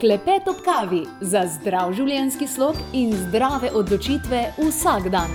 Klepet ob kavi za zdrav življenjski slog in zdrave odločitve vsak dan.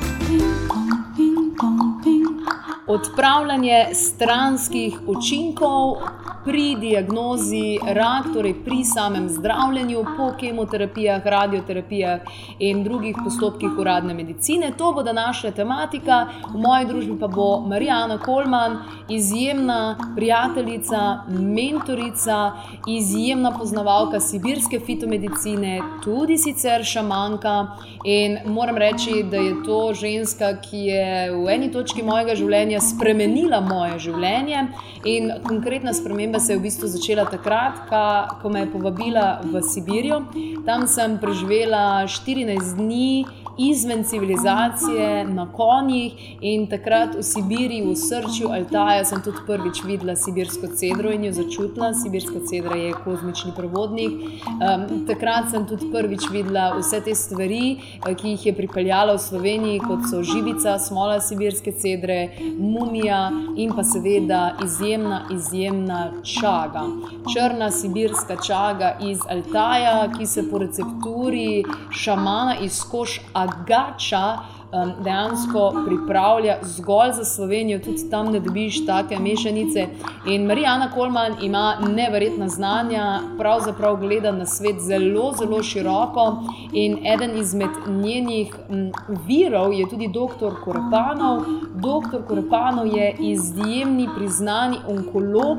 Odpravljanje stranskih učinkov pri diagnozi rak, torej pri samem zdravljenju, po kemoterapijah, radioterapijah in drugih postopkih uradne medicine. To bo današnja tematika, v moji družbi pa bo Marijana Kolman, izjemna prijateljica, mentorica, izjemna poznavalka sibirske fitomedicine, tudi sicer šamanka. In moram reči, da je to ženska, ki je v eni točki mojega življenja spremenila moje življenje in konkretna sprememba sprememba se je v bistvu začela takrat, ka, ko me je povabila v Sibirijo. Tam sem preživela 14 dni izven civilizacije, na konjih in takrat v Sibiriji, v srčju Altaja, sem tudi prvič videla sibirsko cedro in jo začutila. Sibirska cedra je kozmični provodnik. Um, takrat sem tudi prvič videla vse te stvari, eh, ki jih je pripeljala v Sloveniji, kot so živica, smola sibirske cedre, mumija in pa seveda izjemna, izjemna čaga. Črna sibirska čaga iz Altaja, ki se po recepturi šamana iz koš agača. Dejansko pripravlja zgolj za Slovenijo, tudi tam ne dobiš take mešanice. In Marijana Kolman ima neverjetna znanja, pravzaprav gleda na svet zelo, zelo široko. In eden izmed njenih virov je tudi dr. Korepanov. Dr. Korepanov je izjemni, priznani onkolog,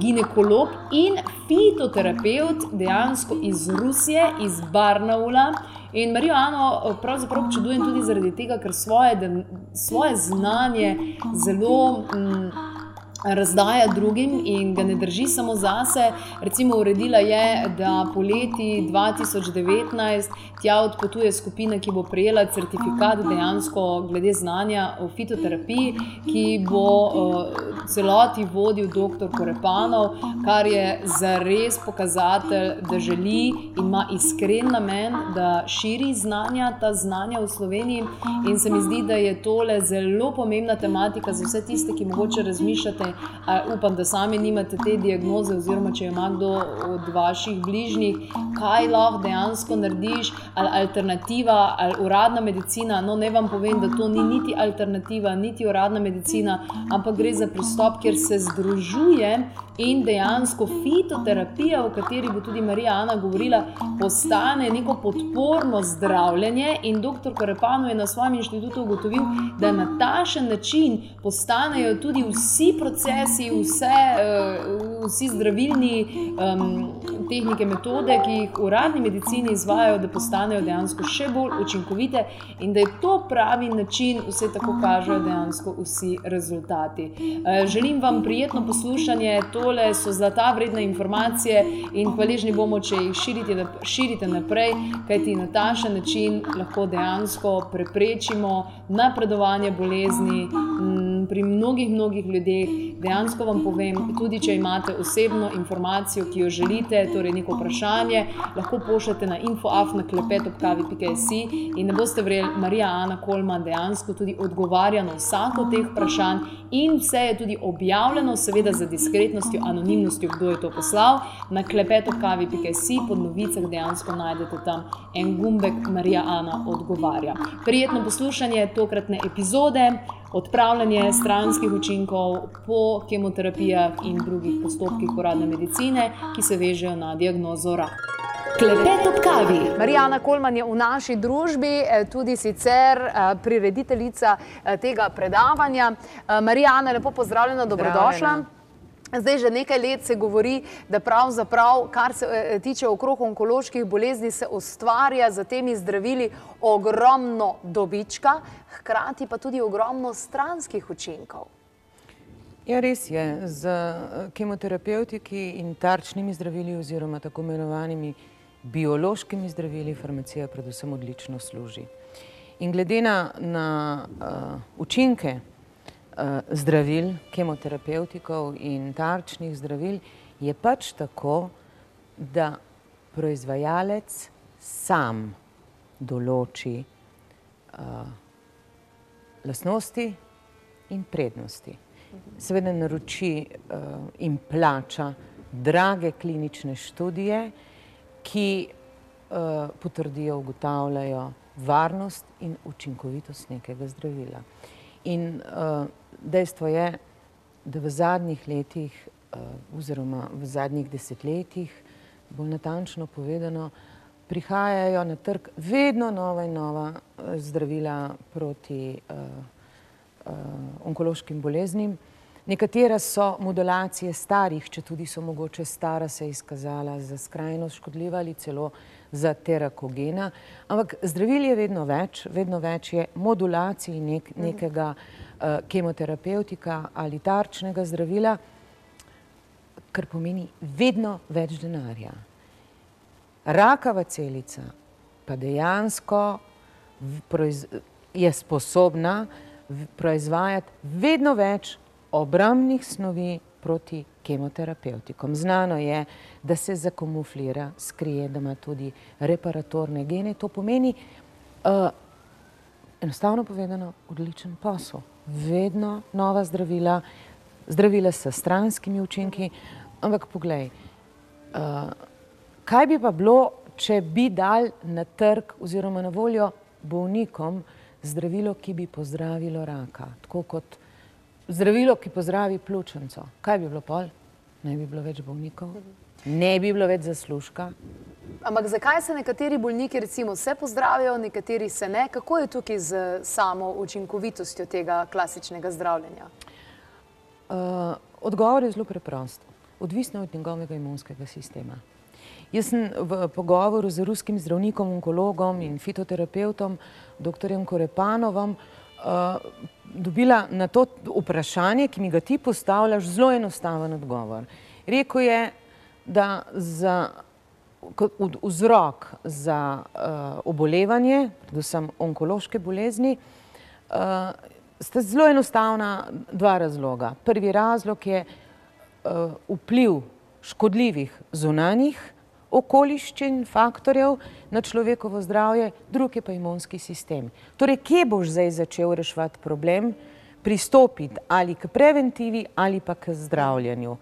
ginekolog in fitoterapeut, dejansko iz Rusije, iz Barnaula. In Marijano eh, pravzaprav občudujem tudi zaradi tega, ker svoje, svoje znanje zelo. Um, razdaja drugim in ga ne drži samo zase. Recimo, uredila je, da poleti 2019 tja odpotuje skupina, ki bo prejela certifikat dejansko glede znanja o fitoterapiji, ki bo uh, celoti vodil dr. Korepanov, kar je za res pokazatelj, da želi in ima iskren namen, da širi znanja, ta znanja v Sloveniji. In se mi zdi, da je tole zelo pomembna tematika za vse tiste, ki mogoče razmišljate upam, da sami nimate te diagnoze, oziroma če ima kdo od vaših bližnjih, kaj lahko dejansko narediš, ali alternativa, ali uradna medicina. No, ne vam povem, da to ni niti alternativa, niti uradna medicina, ampak gre za pristop, kjer se združuje in dejansko fitoterapija, o kateri bo tudi Marija Ana govorila, postane neko podporno zdravljenje. In dr. Korepano je na svojem inštitutu ugotovil, da na tašen način postanejo tudi vsi procesi, vse, uh, vsi zdravilni um, tehnike, metode, ki jih uradni medicini izvajo, da postanejo dejansko še bolj učinkovite in da je to pravi način, vse tako kažejo dejansko vsi rezultati. Uh, želim vam prijetno poslušanje. To tole so zlata vredne informacije in hvaležni bomo, če jih širite, širite naprej, kajti na tašen način lahko dejansko preprečimo napredovanje bolezni pri mnogih, mnogih ljudeh. Dejansko vam povem, tudi če imate osebno informacijo, ki jo želite, torej neko vprašanje, lahko pošljete na infoafnaklepetopkavi.js in ne boste verjeli, Marija Ana Kolman dejansko tudi odgovarja na vsako teh vprašanj in vse je tudi objavljeno, seveda za diskretnost anonimnostjo, kdo je to poslal. Na klepetokavi.js pod novicah dejansko najdete tam en gumbek, Marija Ana odgovarja. Prijetno poslušanje tokratne epizode, odpravljanje stranskih učinkov po kemoterapijah in drugih postopkih uradne medicine, ki se vežejo na diagnozo raka. Klepet ob kavi. Marijana Kolman je v naši družbi, eh, tudi sicer eh, prirediteljica eh, tega predavanja. Marijana, lepo pozdravljena, dobrodošla. Zdravljena. Zdaj, že nekaj let se govori, da pravzaprav, kar se eh, tiče okrog onkoloških bolezni, se ustvarja za temi zdravili ogromno dobička, hkrati pa tudi ogromno stranskih učinkov. Ja, res je. Z eh, kemoterapevtiki in tarčnimi zdravili oziroma tako imenovanimi biološkimi zdravili farmacija predvsem odlično služi. In glede na, na uh, učinke zdravil, kemoterapevtikov in tarčnih zdravil, je pač tako, da proizvajalec sam določi uh, lastnosti in prednosti. Seveda naroči uh, in plača drage klinične študije, ki uh, potrdijo, ugotavljajo varnost in učinkovitost nekega zdravila. In uh, dejstvo je, da v zadnjih letih, uh, oziroma v zadnjih desetletjih, bolj natančno povedano, prihajajo na trg vedno nova in nova uh, zdravila proti uh, uh, onkološkim boleznim. Nekatera so modulacije starih, če tudi so mogoče stara se izkazala za skrajno škodljiva ali celo za terakogena, ampak zdravil je vedno več, vedno več je modulacij nek, nekega uh, kemoterapeutika ali tarčnega zdravila, kar pomeni vedno več denarja. Rakava celica pa dejansko je sposobna proizvajati vedno več obrambnih snovi proti kemoterapeutikom. Znano je, da se zakamuflira, skrije, da ima tudi reparatorne gene. To pomeni, uh, enostavno povedano, odličen posel. Vedno nova zdravila, zdravila s stranskimi učinki. Ampak poglej, uh, kaj bi pa bilo, če bi dal na trg oziroma na voljo bolnikom zdravilo, ki bi pozdravilo raka, tako kot zdravilo, ki pozdravi pljučnico. Kaj bi bilo pol? Ne bi bilo več bolnikov, ne bi bilo več zaslužka. Ampak zakaj se nekateri bolniki recimo vse pozdravijo, nekateri se ne? Kako je tukaj z samo učinkovitostjo tega klasičnega zdravljenja? Uh, odgovor je zelo preprost. Odvisno od njegovega imunskega sistema. Jaz sem v pogovoru z ruskim zdravnikom, onkologom in fitoterapeutom, doktorjem Korepanovom, uh, dobila na to vprašanje, ki mi ga ti postavljaš, zelo enostaven odgovor. Rekl je, da za vzrok za uh, obolevanje, predvsem onkološke bolezni, uh, sta zelo enostavna dva razloga. Prvi razlog je uh, vpliv škodljivih zunanjih okoliščin, faktorjev na človekovo zdravje, drugi pa imunski sistem. Torej, kje boš zdaj začel reševati problem, pristopiti ali k preventivi ali pa k zdravljenju.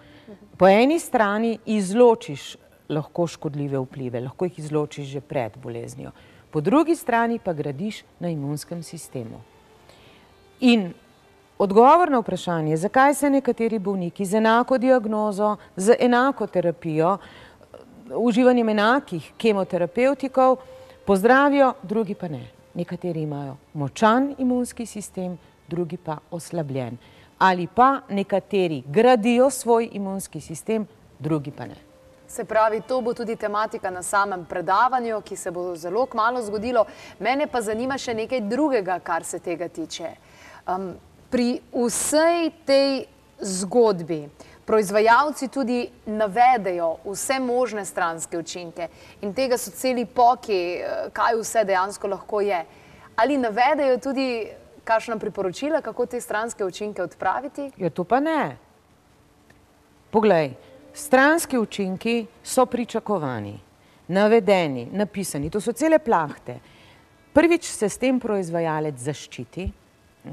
Po eni strani izločiš lahko škodljive vplive, lahko jih izločiš že pred boleznijo. Po drugi strani pa gradiš na imunskem sistemu. In odgovor na vprašanje, zakaj se nekateri bolniki z enako diagnozo, z enako terapijo, uživanjem enakih kemoterapeutikov pozdravijo, drugi pa ne. Nekateri imajo močan imunski sistem, drugi pa oslabljen. Ali pa nekateri gradijo svoj imunski sistem, drugi pa ne. Se pravi, to bo tudi tematika na samem predavanju, ki se bo zelo kmalo zgodilo. Mene pa zanima še nekaj drugega, kar se tega tiče. Um, pri vsej tej zgodbi, proizvajalci tudi navedejo vse možne stranske učinke in tega so celi poki, eh, kaj vse dejansko lahko je. Ali navedejo tudi kakšna priporočila, kako te stranske učinke odpraviti? Ja, to pa ne. Poglej, stranski učinki so pričakovani, navedeni, napisani, to so cele plahte. Prvič se s tem proizvajalec zaščiti,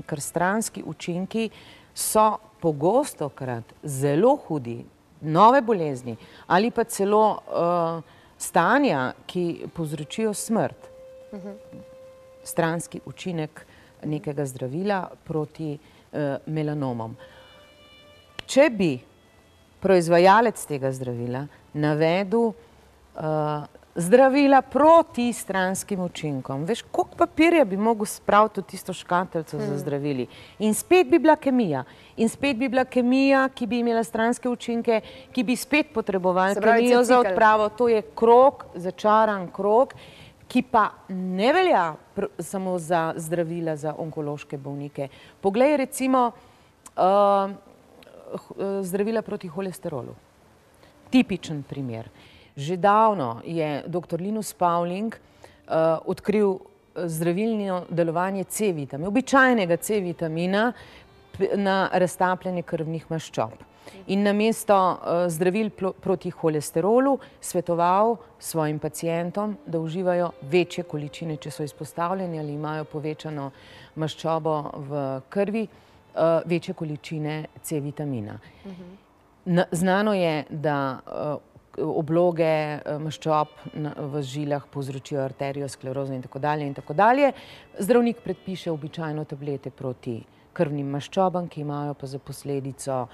ker stranski učinki so pogosto krat zelo hudi, nove bolezni ali pa celo uh, stanja, ki povzročijo smrt, uh -huh. stranski učinek nekega zdravila proti uh, melanomom. Če bi proizvajalec tega zdravila navedel uh, zdravila proti stranskim učinkom. Veš, koliko papirja bi mogel spraviti v tisto škatlico hmm. za zdravili? In spet bi bila kemija. In spet bi bila kemija, ki bi imela stranske učinke, ki bi spet potrebovali kemijo za odpravo. To je krok, začaran krok, ki pa ne velja samo za zdravila za onkološke bolnike. Poglej recimo uh, zdravila proti holesterolu. Tipičen primer. Že davno je dr. Linus Pauling uh, odkril eh, zdravilno delovanje C-vitamina, običajnega C-vitamina na raztapljanje krvnih maščob. In namesto uh, zdravil proti holesterolu svetoval svojim pacijentom, da uživajo večje količine, če so izpostavljeni ali imajo povečano maščobo v krvi, uh, večje količine C-vitamina. Uh -huh. Znano je, da obloge maščob v žilah povzročijo arteriosklerozo in tako dalje in tako dalje. Zdravnik predpiše običajno tablete proti krvnim maščobam, ki imajo pa za posledico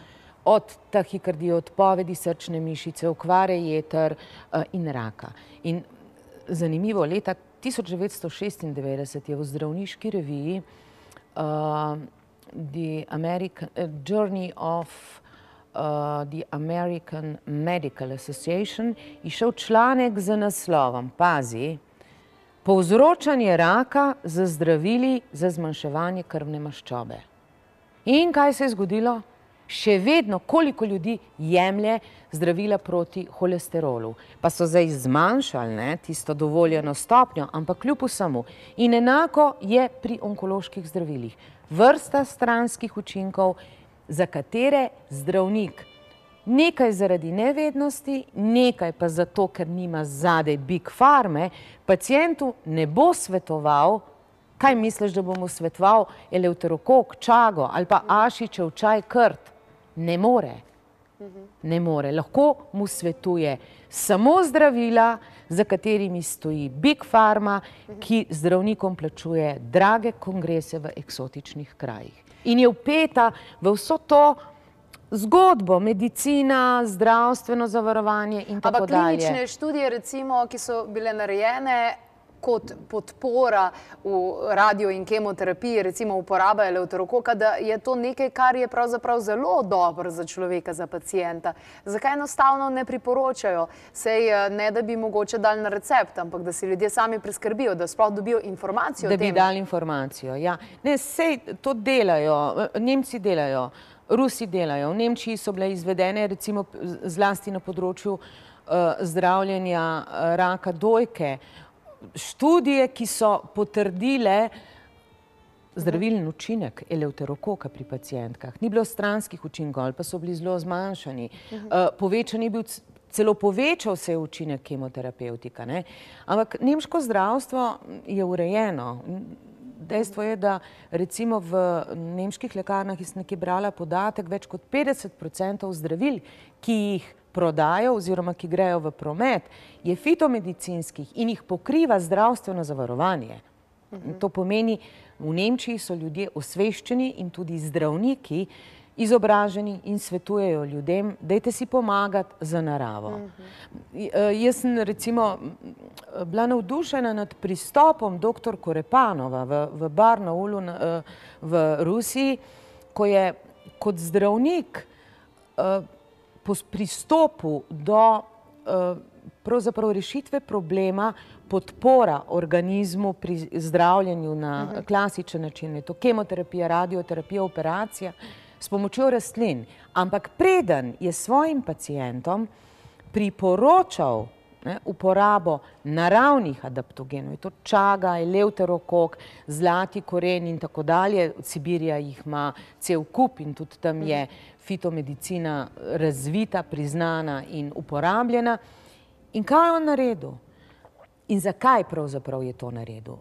od tahikardije, odpovedi srčne mišice, okvare jeter in raka. In zanimivo, leta tisoč devetsto šestindevetdeset je v zdravniški reviji The American Journey of the American Medical Association izšel članek z naslovom, pazi, Povzročanje raka z zdravili za zmanjševanje krvne maščobe. In kaj se je zgodilo? Še vedno, koliko ljudi jemlje zdravila proti holesterolu. Pa so zdaj zmanjšali, ne, tisto dovoljeno stopnjo, ampak kljub vsemu. In enako je pri onkoloških zdravilih. Vrsta stranskih učinkov, za katere zdravnik nekaj zaradi nevednosti, nekaj pa zato, ker nima zadaj big farme, pacientu ne bo svetoval, kaj misliš, da bo mu svetoval eleuterokok, čago ali pa ašičev čaj krt. Ne more. Ne more. Lahko mu svetuje samo zdravila, za katerimi stoji big farma, ki zdravnikom plačuje drage kongrese v eksotičnih krajih. In je vpeta v vso to zgodbo, medicina, zdravstveno zavarovanje in tako dalje. Ampak klinične študije recimo, ki so bile narejene kot podpora v radio in kemoterapiji, recimo uporaba eleuterokoka, da je to nekaj, kar je pravzaprav zelo dobro za človeka, za pacienta. Zakaj enostavno ne priporočajo? Sej ne, da bi mogoče dali na recept, ampak da si ljudje sami preskrbijo, da sploh dobijo informacijo. Da bi dali informacijo, ja. Ne, sej to delajo, Nemci delajo, Rusi delajo. V Nemčiji so bile izvedene recimo zlasti na področju zdravljenja raka dojke, študije, ki so potrdile zdravilen učinek eleuterokoka pri pacientkah. Ni bilo stranskih učinkov ali pa so bili zelo zmanjšani. Povečan je bil, celo povečal se je učinek kemoterapevtika, ne. Ampak nemško zdravstvo je urejeno. Dejstvo je, da recimo v nemških lekarnah, jaz sem nekje brala podatek, več kot petdeset procentov zdravil, ki jih prodajo oziroma ki grejo v promet, je fitomedicinskih in jih pokriva zdravstveno zavarovanje. To pomeni, v Nemčiji so ljudje osveščeni in tudi zdravniki izobraženi in svetujejo ljudem, dajte si pomagati z naravo. Jaz sem recimo bila navdušena nad pristopom doktor Korepanova v Barnaulu v Rusiji, ko je kot zdravnik po pristopu do pravzaprav rešitve problema podpora organizmu pri zdravljenju na klasičen način, je to kemoterapija, radioterapija, operacija, s pomočjo rastlin. Ampak preden je svojim pacientom priporočal, ne, uporabo naravnih adaptogenov, je to čaga, eleuterokok, zlati koren in tako dalje, Sibirija jih ima cel kup in tudi tam je fitomedicina razvita, priznana in uporabljena. In kaj je on naredil? In zakaj pravzaprav je to naredil?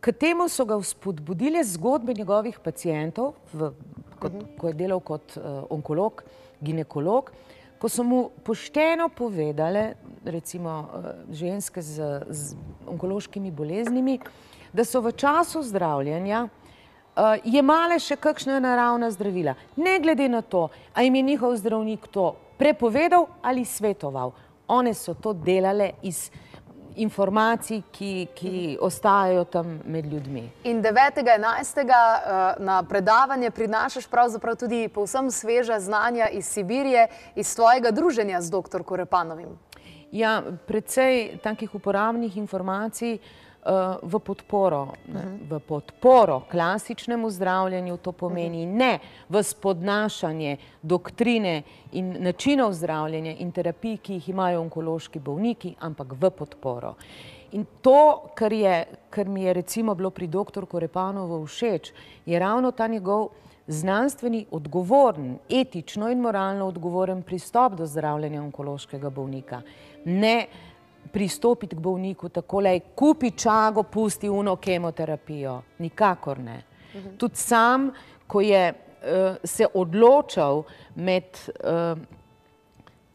K temu so ga vzpodbudile zgodbe njegovih pacientov, v, kot, ko je delal kot onkolog, ginekolog, ko so mu pošteno povedale, recimo ženske z, z onkološkimi boleznimi, da so v času zdravljenja jemale še kakšna naravna zdravila. Ne glede na to, a jim je njihov zdravnik to prepovedal ali svetoval. One so to delale iz informacij, ki, ki ostajajo tam med ljudmi. In devetega enajstega na predavanje prinašaš pravzaprav tudi povsem sveža znanja iz Sibirije, iz svojega druženja z doktor Korepanovim. Ja, precej takih uporabnih informacij v podporo, v podporo klasičnemu zdravljenju, to pomeni ne v spodnašanje doktrine in načinov zdravljenja in terapij, ki jih imajo onkološki bolniki, ampak v podporo. In to, kar je, kar mi je recimo bilo pri doktor Korepanovu všeč, je ravno ta njegov znanstveni, odgovoren, etično in moralno odgovoren pristop do zdravljenja onkološkega bolnika. Ne pristopiti k bolniku takole, kupi čago, pusti ono kemoterapijo. Nikakor ne. Tudi sam, ko je se odločal med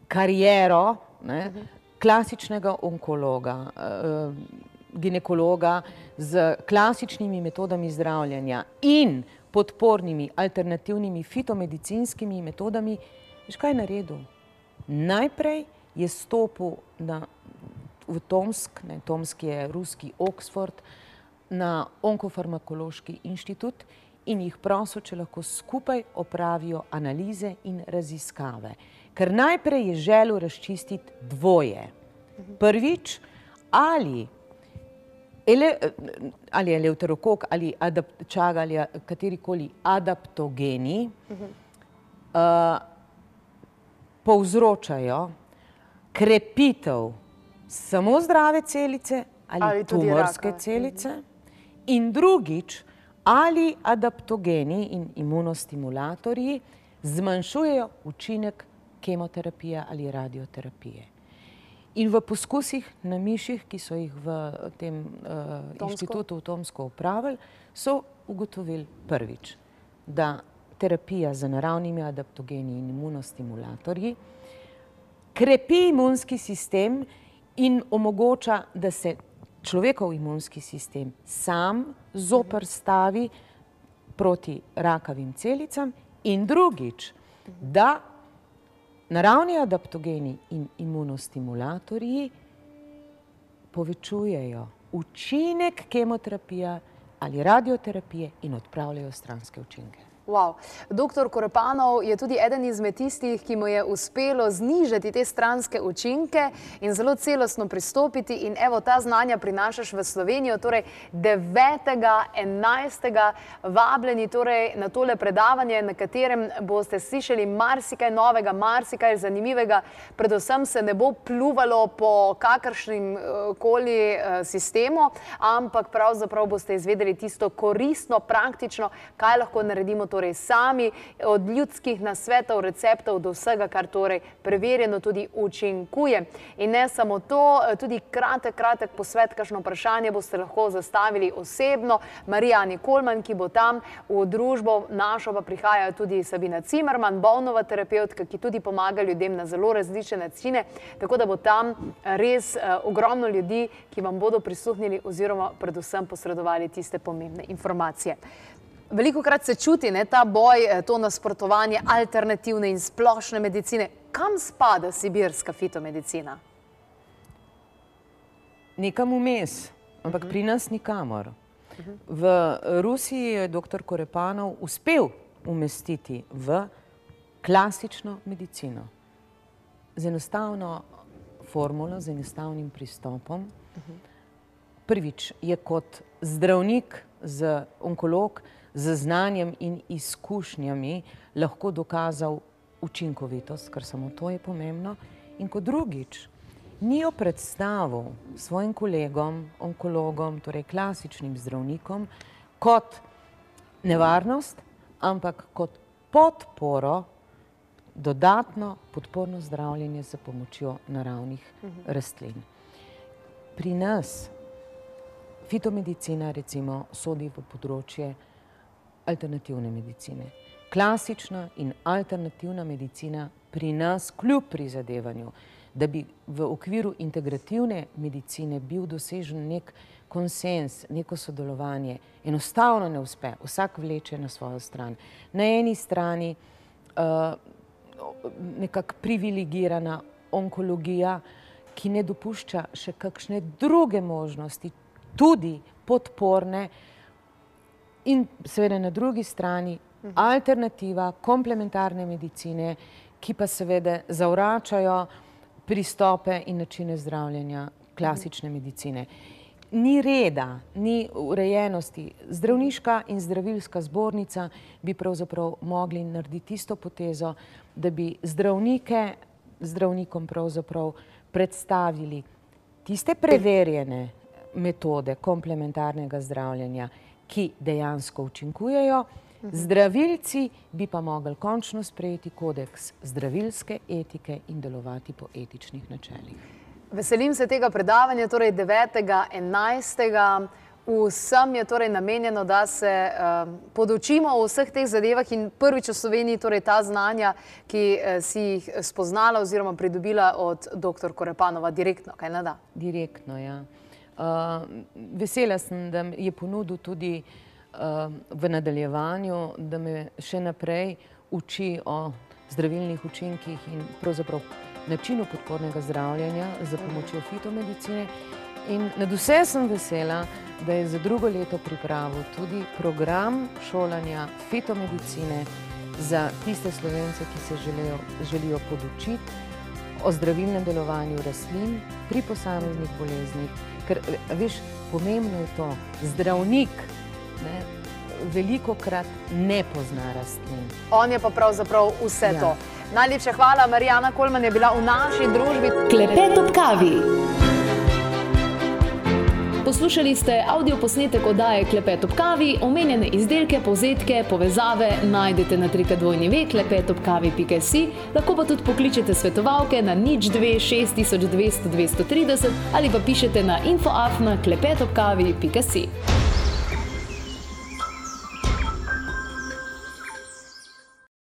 kariero ne, klasičnega onkologa, uh, ginekologa z klasičnimi metodami zdravljenja in podpornimi alternativnimi fitomedicinskimi metodami, veš kaj je naredil? Najprej je stopil na, v Tomsk, ne, Tomsk je ruski Oxford, na onkofarmakološki inštitut in jih prosil, če lahko skupaj opravijo analize in raziskave. Ker najprej je želel razčistiti dvoje. Prvič, ali, ele, ali je leuterokok ali čag ali katerikoli adaptogeni uh, povzročajo krepitev samo zdrave celice ali, ali tumorske celice. In drugič, ali adaptogeni in imunostimulatorji zmanjšujejo učinek kemoterapije ali radioterapije. In v poskusih na miših, ki so jih v tem uh, inštitutu v Tomsko upravili, so ugotovili prvič, da terapija z naravnimi adaptogeni in imunostimulatorji krepi imunski sistem in omogoča, da se človekov imunski sistem sam zoprstavi proti rakavim celicam in drugič, da naravni adaptogeni in imunostimulatorji povečujejo učinek kemoterapije ali radioterapije in odpravljajo stranske učinke. Wow. Doktor Korepanov je tudi eden izmed tistih, ki mu je uspelo znižati te stranske učinke in zelo celostno pristopiti. In evo, ta znanja prinašaš v Slovenijo, torej 9.11. vabljeni torej na tole predavanje, na katerem boste slišali marsikaj novega, marsikaj zanimivega. Predvsem se ne bo pluvalo po kakršnim eh, koli eh, sistemu, ampak pravzaprav boste izvedeli tisto koristno, praktično, kaj lahko naredimo torej torej sami, od ljudskih nasvetov, receptov do vsega, kar torej preverjeno tudi učinkuje. In ne samo to, tudi kratek, kratek posvet, kakšno vprašanje boste lahko zastavili osebno. Marija Nikolman, ki bo tam v družbo našo, pa prihaja tudi Sabina Cimerman, bolnova terapeutka, ki tudi pomaga ljudem na zelo različne načine, tako da bo tam res uh, ogromno ljudi, ki vam bodo prisluhnili oziroma predvsem posredovali tiste pomembne informacije. Veliko krat se čuti ne, ta boj, eh, to nasprotovanje alternativne in splošne medicine. Kam spada sibirska fitomedicina? Nekam vmes, ampak uh -huh. pri nas nikamor. Uh -huh. V Rusiji je dr. Korepanov uspel umestiti v klasično medicino z enostavno formulo, z enostavnim pristopom. Uh -huh. Prvič je kot zdravnik, z onkolog, z znanjem in izkušnjami lahko dokazal učinkovitost, ker samo to je pomembno. In kot drugič, ni jo predstavil svojim kolegom, onkologom, torej klasičnim zdravnikom, kot nevarnost, ampak kot podporo, dodatno podporno zdravljenje z pomočjo naravnih mhm. rastlin. Pri nas fitomedicina recimo sodi v področje alternativne medicine. Klasična in alternativna medicina pri nas, kljub prizadevanju, da bi v okviru integrativne medicine bil dosežen nek konsens, neko sodelovanje, enostavno ne uspe, vsak vleče na svojo stran. Na eni strani uh, nekako privilegirana onkologija, ki ne dopušča še kakšne druge možnosti, tudi podporne, uh, in seveda na drugi strani alternativa komplementarne medicine, ki pa seveda zavračajo pristope in načine zdravljenja klasične medicine. Ni reda, ni urejenosti. Zdravniška in zdravilska zbornica bi pravzaprav mogli narediti isto potezo, da bi zdravnike zdravnikom pravzaprav predstavili tiste preverjene metode komplementarnega zdravljenja, ki dejansko učinkujejo. Zdravilci bi pa mogli končno sprejeti kodeks zdravilske etike in delovati po etičnih načelih. Veselim se tega predavanja, torej 9.11. Vsem je torej namenjeno, da se um, podočimo o vseh teh zadevah in prvič v Sloveniji torej ta znanja, ki uh, si jih spoznala oziroma pridobila od dr. Korepanova direktno, kaj ne da? Direktno, ja. Uh, vesela sem, da je ponudil tudi uh, v nadaljevanju, da me še naprej uči o zdravilnih učinkih in pravzaprav načinu podpornega zdravljanja za pomočjo fitomedicine. In nad vse sem vesela, da je za drugo leto pripravil tudi program šolanja fitomedicine za tiste slovence, ki se želijo podučiti o zdravilnem delovanju rastlin pri posameznih boleznih. Ker, veš, pomembno je to, zdravnik ne, veliko krat ne pozna rastlin. On je pa pravzaprav vse ja. to. Najlepša hvala, Marijana Kolman je bila v naši družbi. Klepet ob kavi. Poslušali ste avdio posnetek oddaje Klepet ob kavi, omenjene izdelke, povzetke, povezave najdete na trikadvojni ve klepetobkavi.si, lahko pa tudi pokličete svetovalke na nič 2 6200 230 ali pa pišete na infoafna klepetobkavi.si.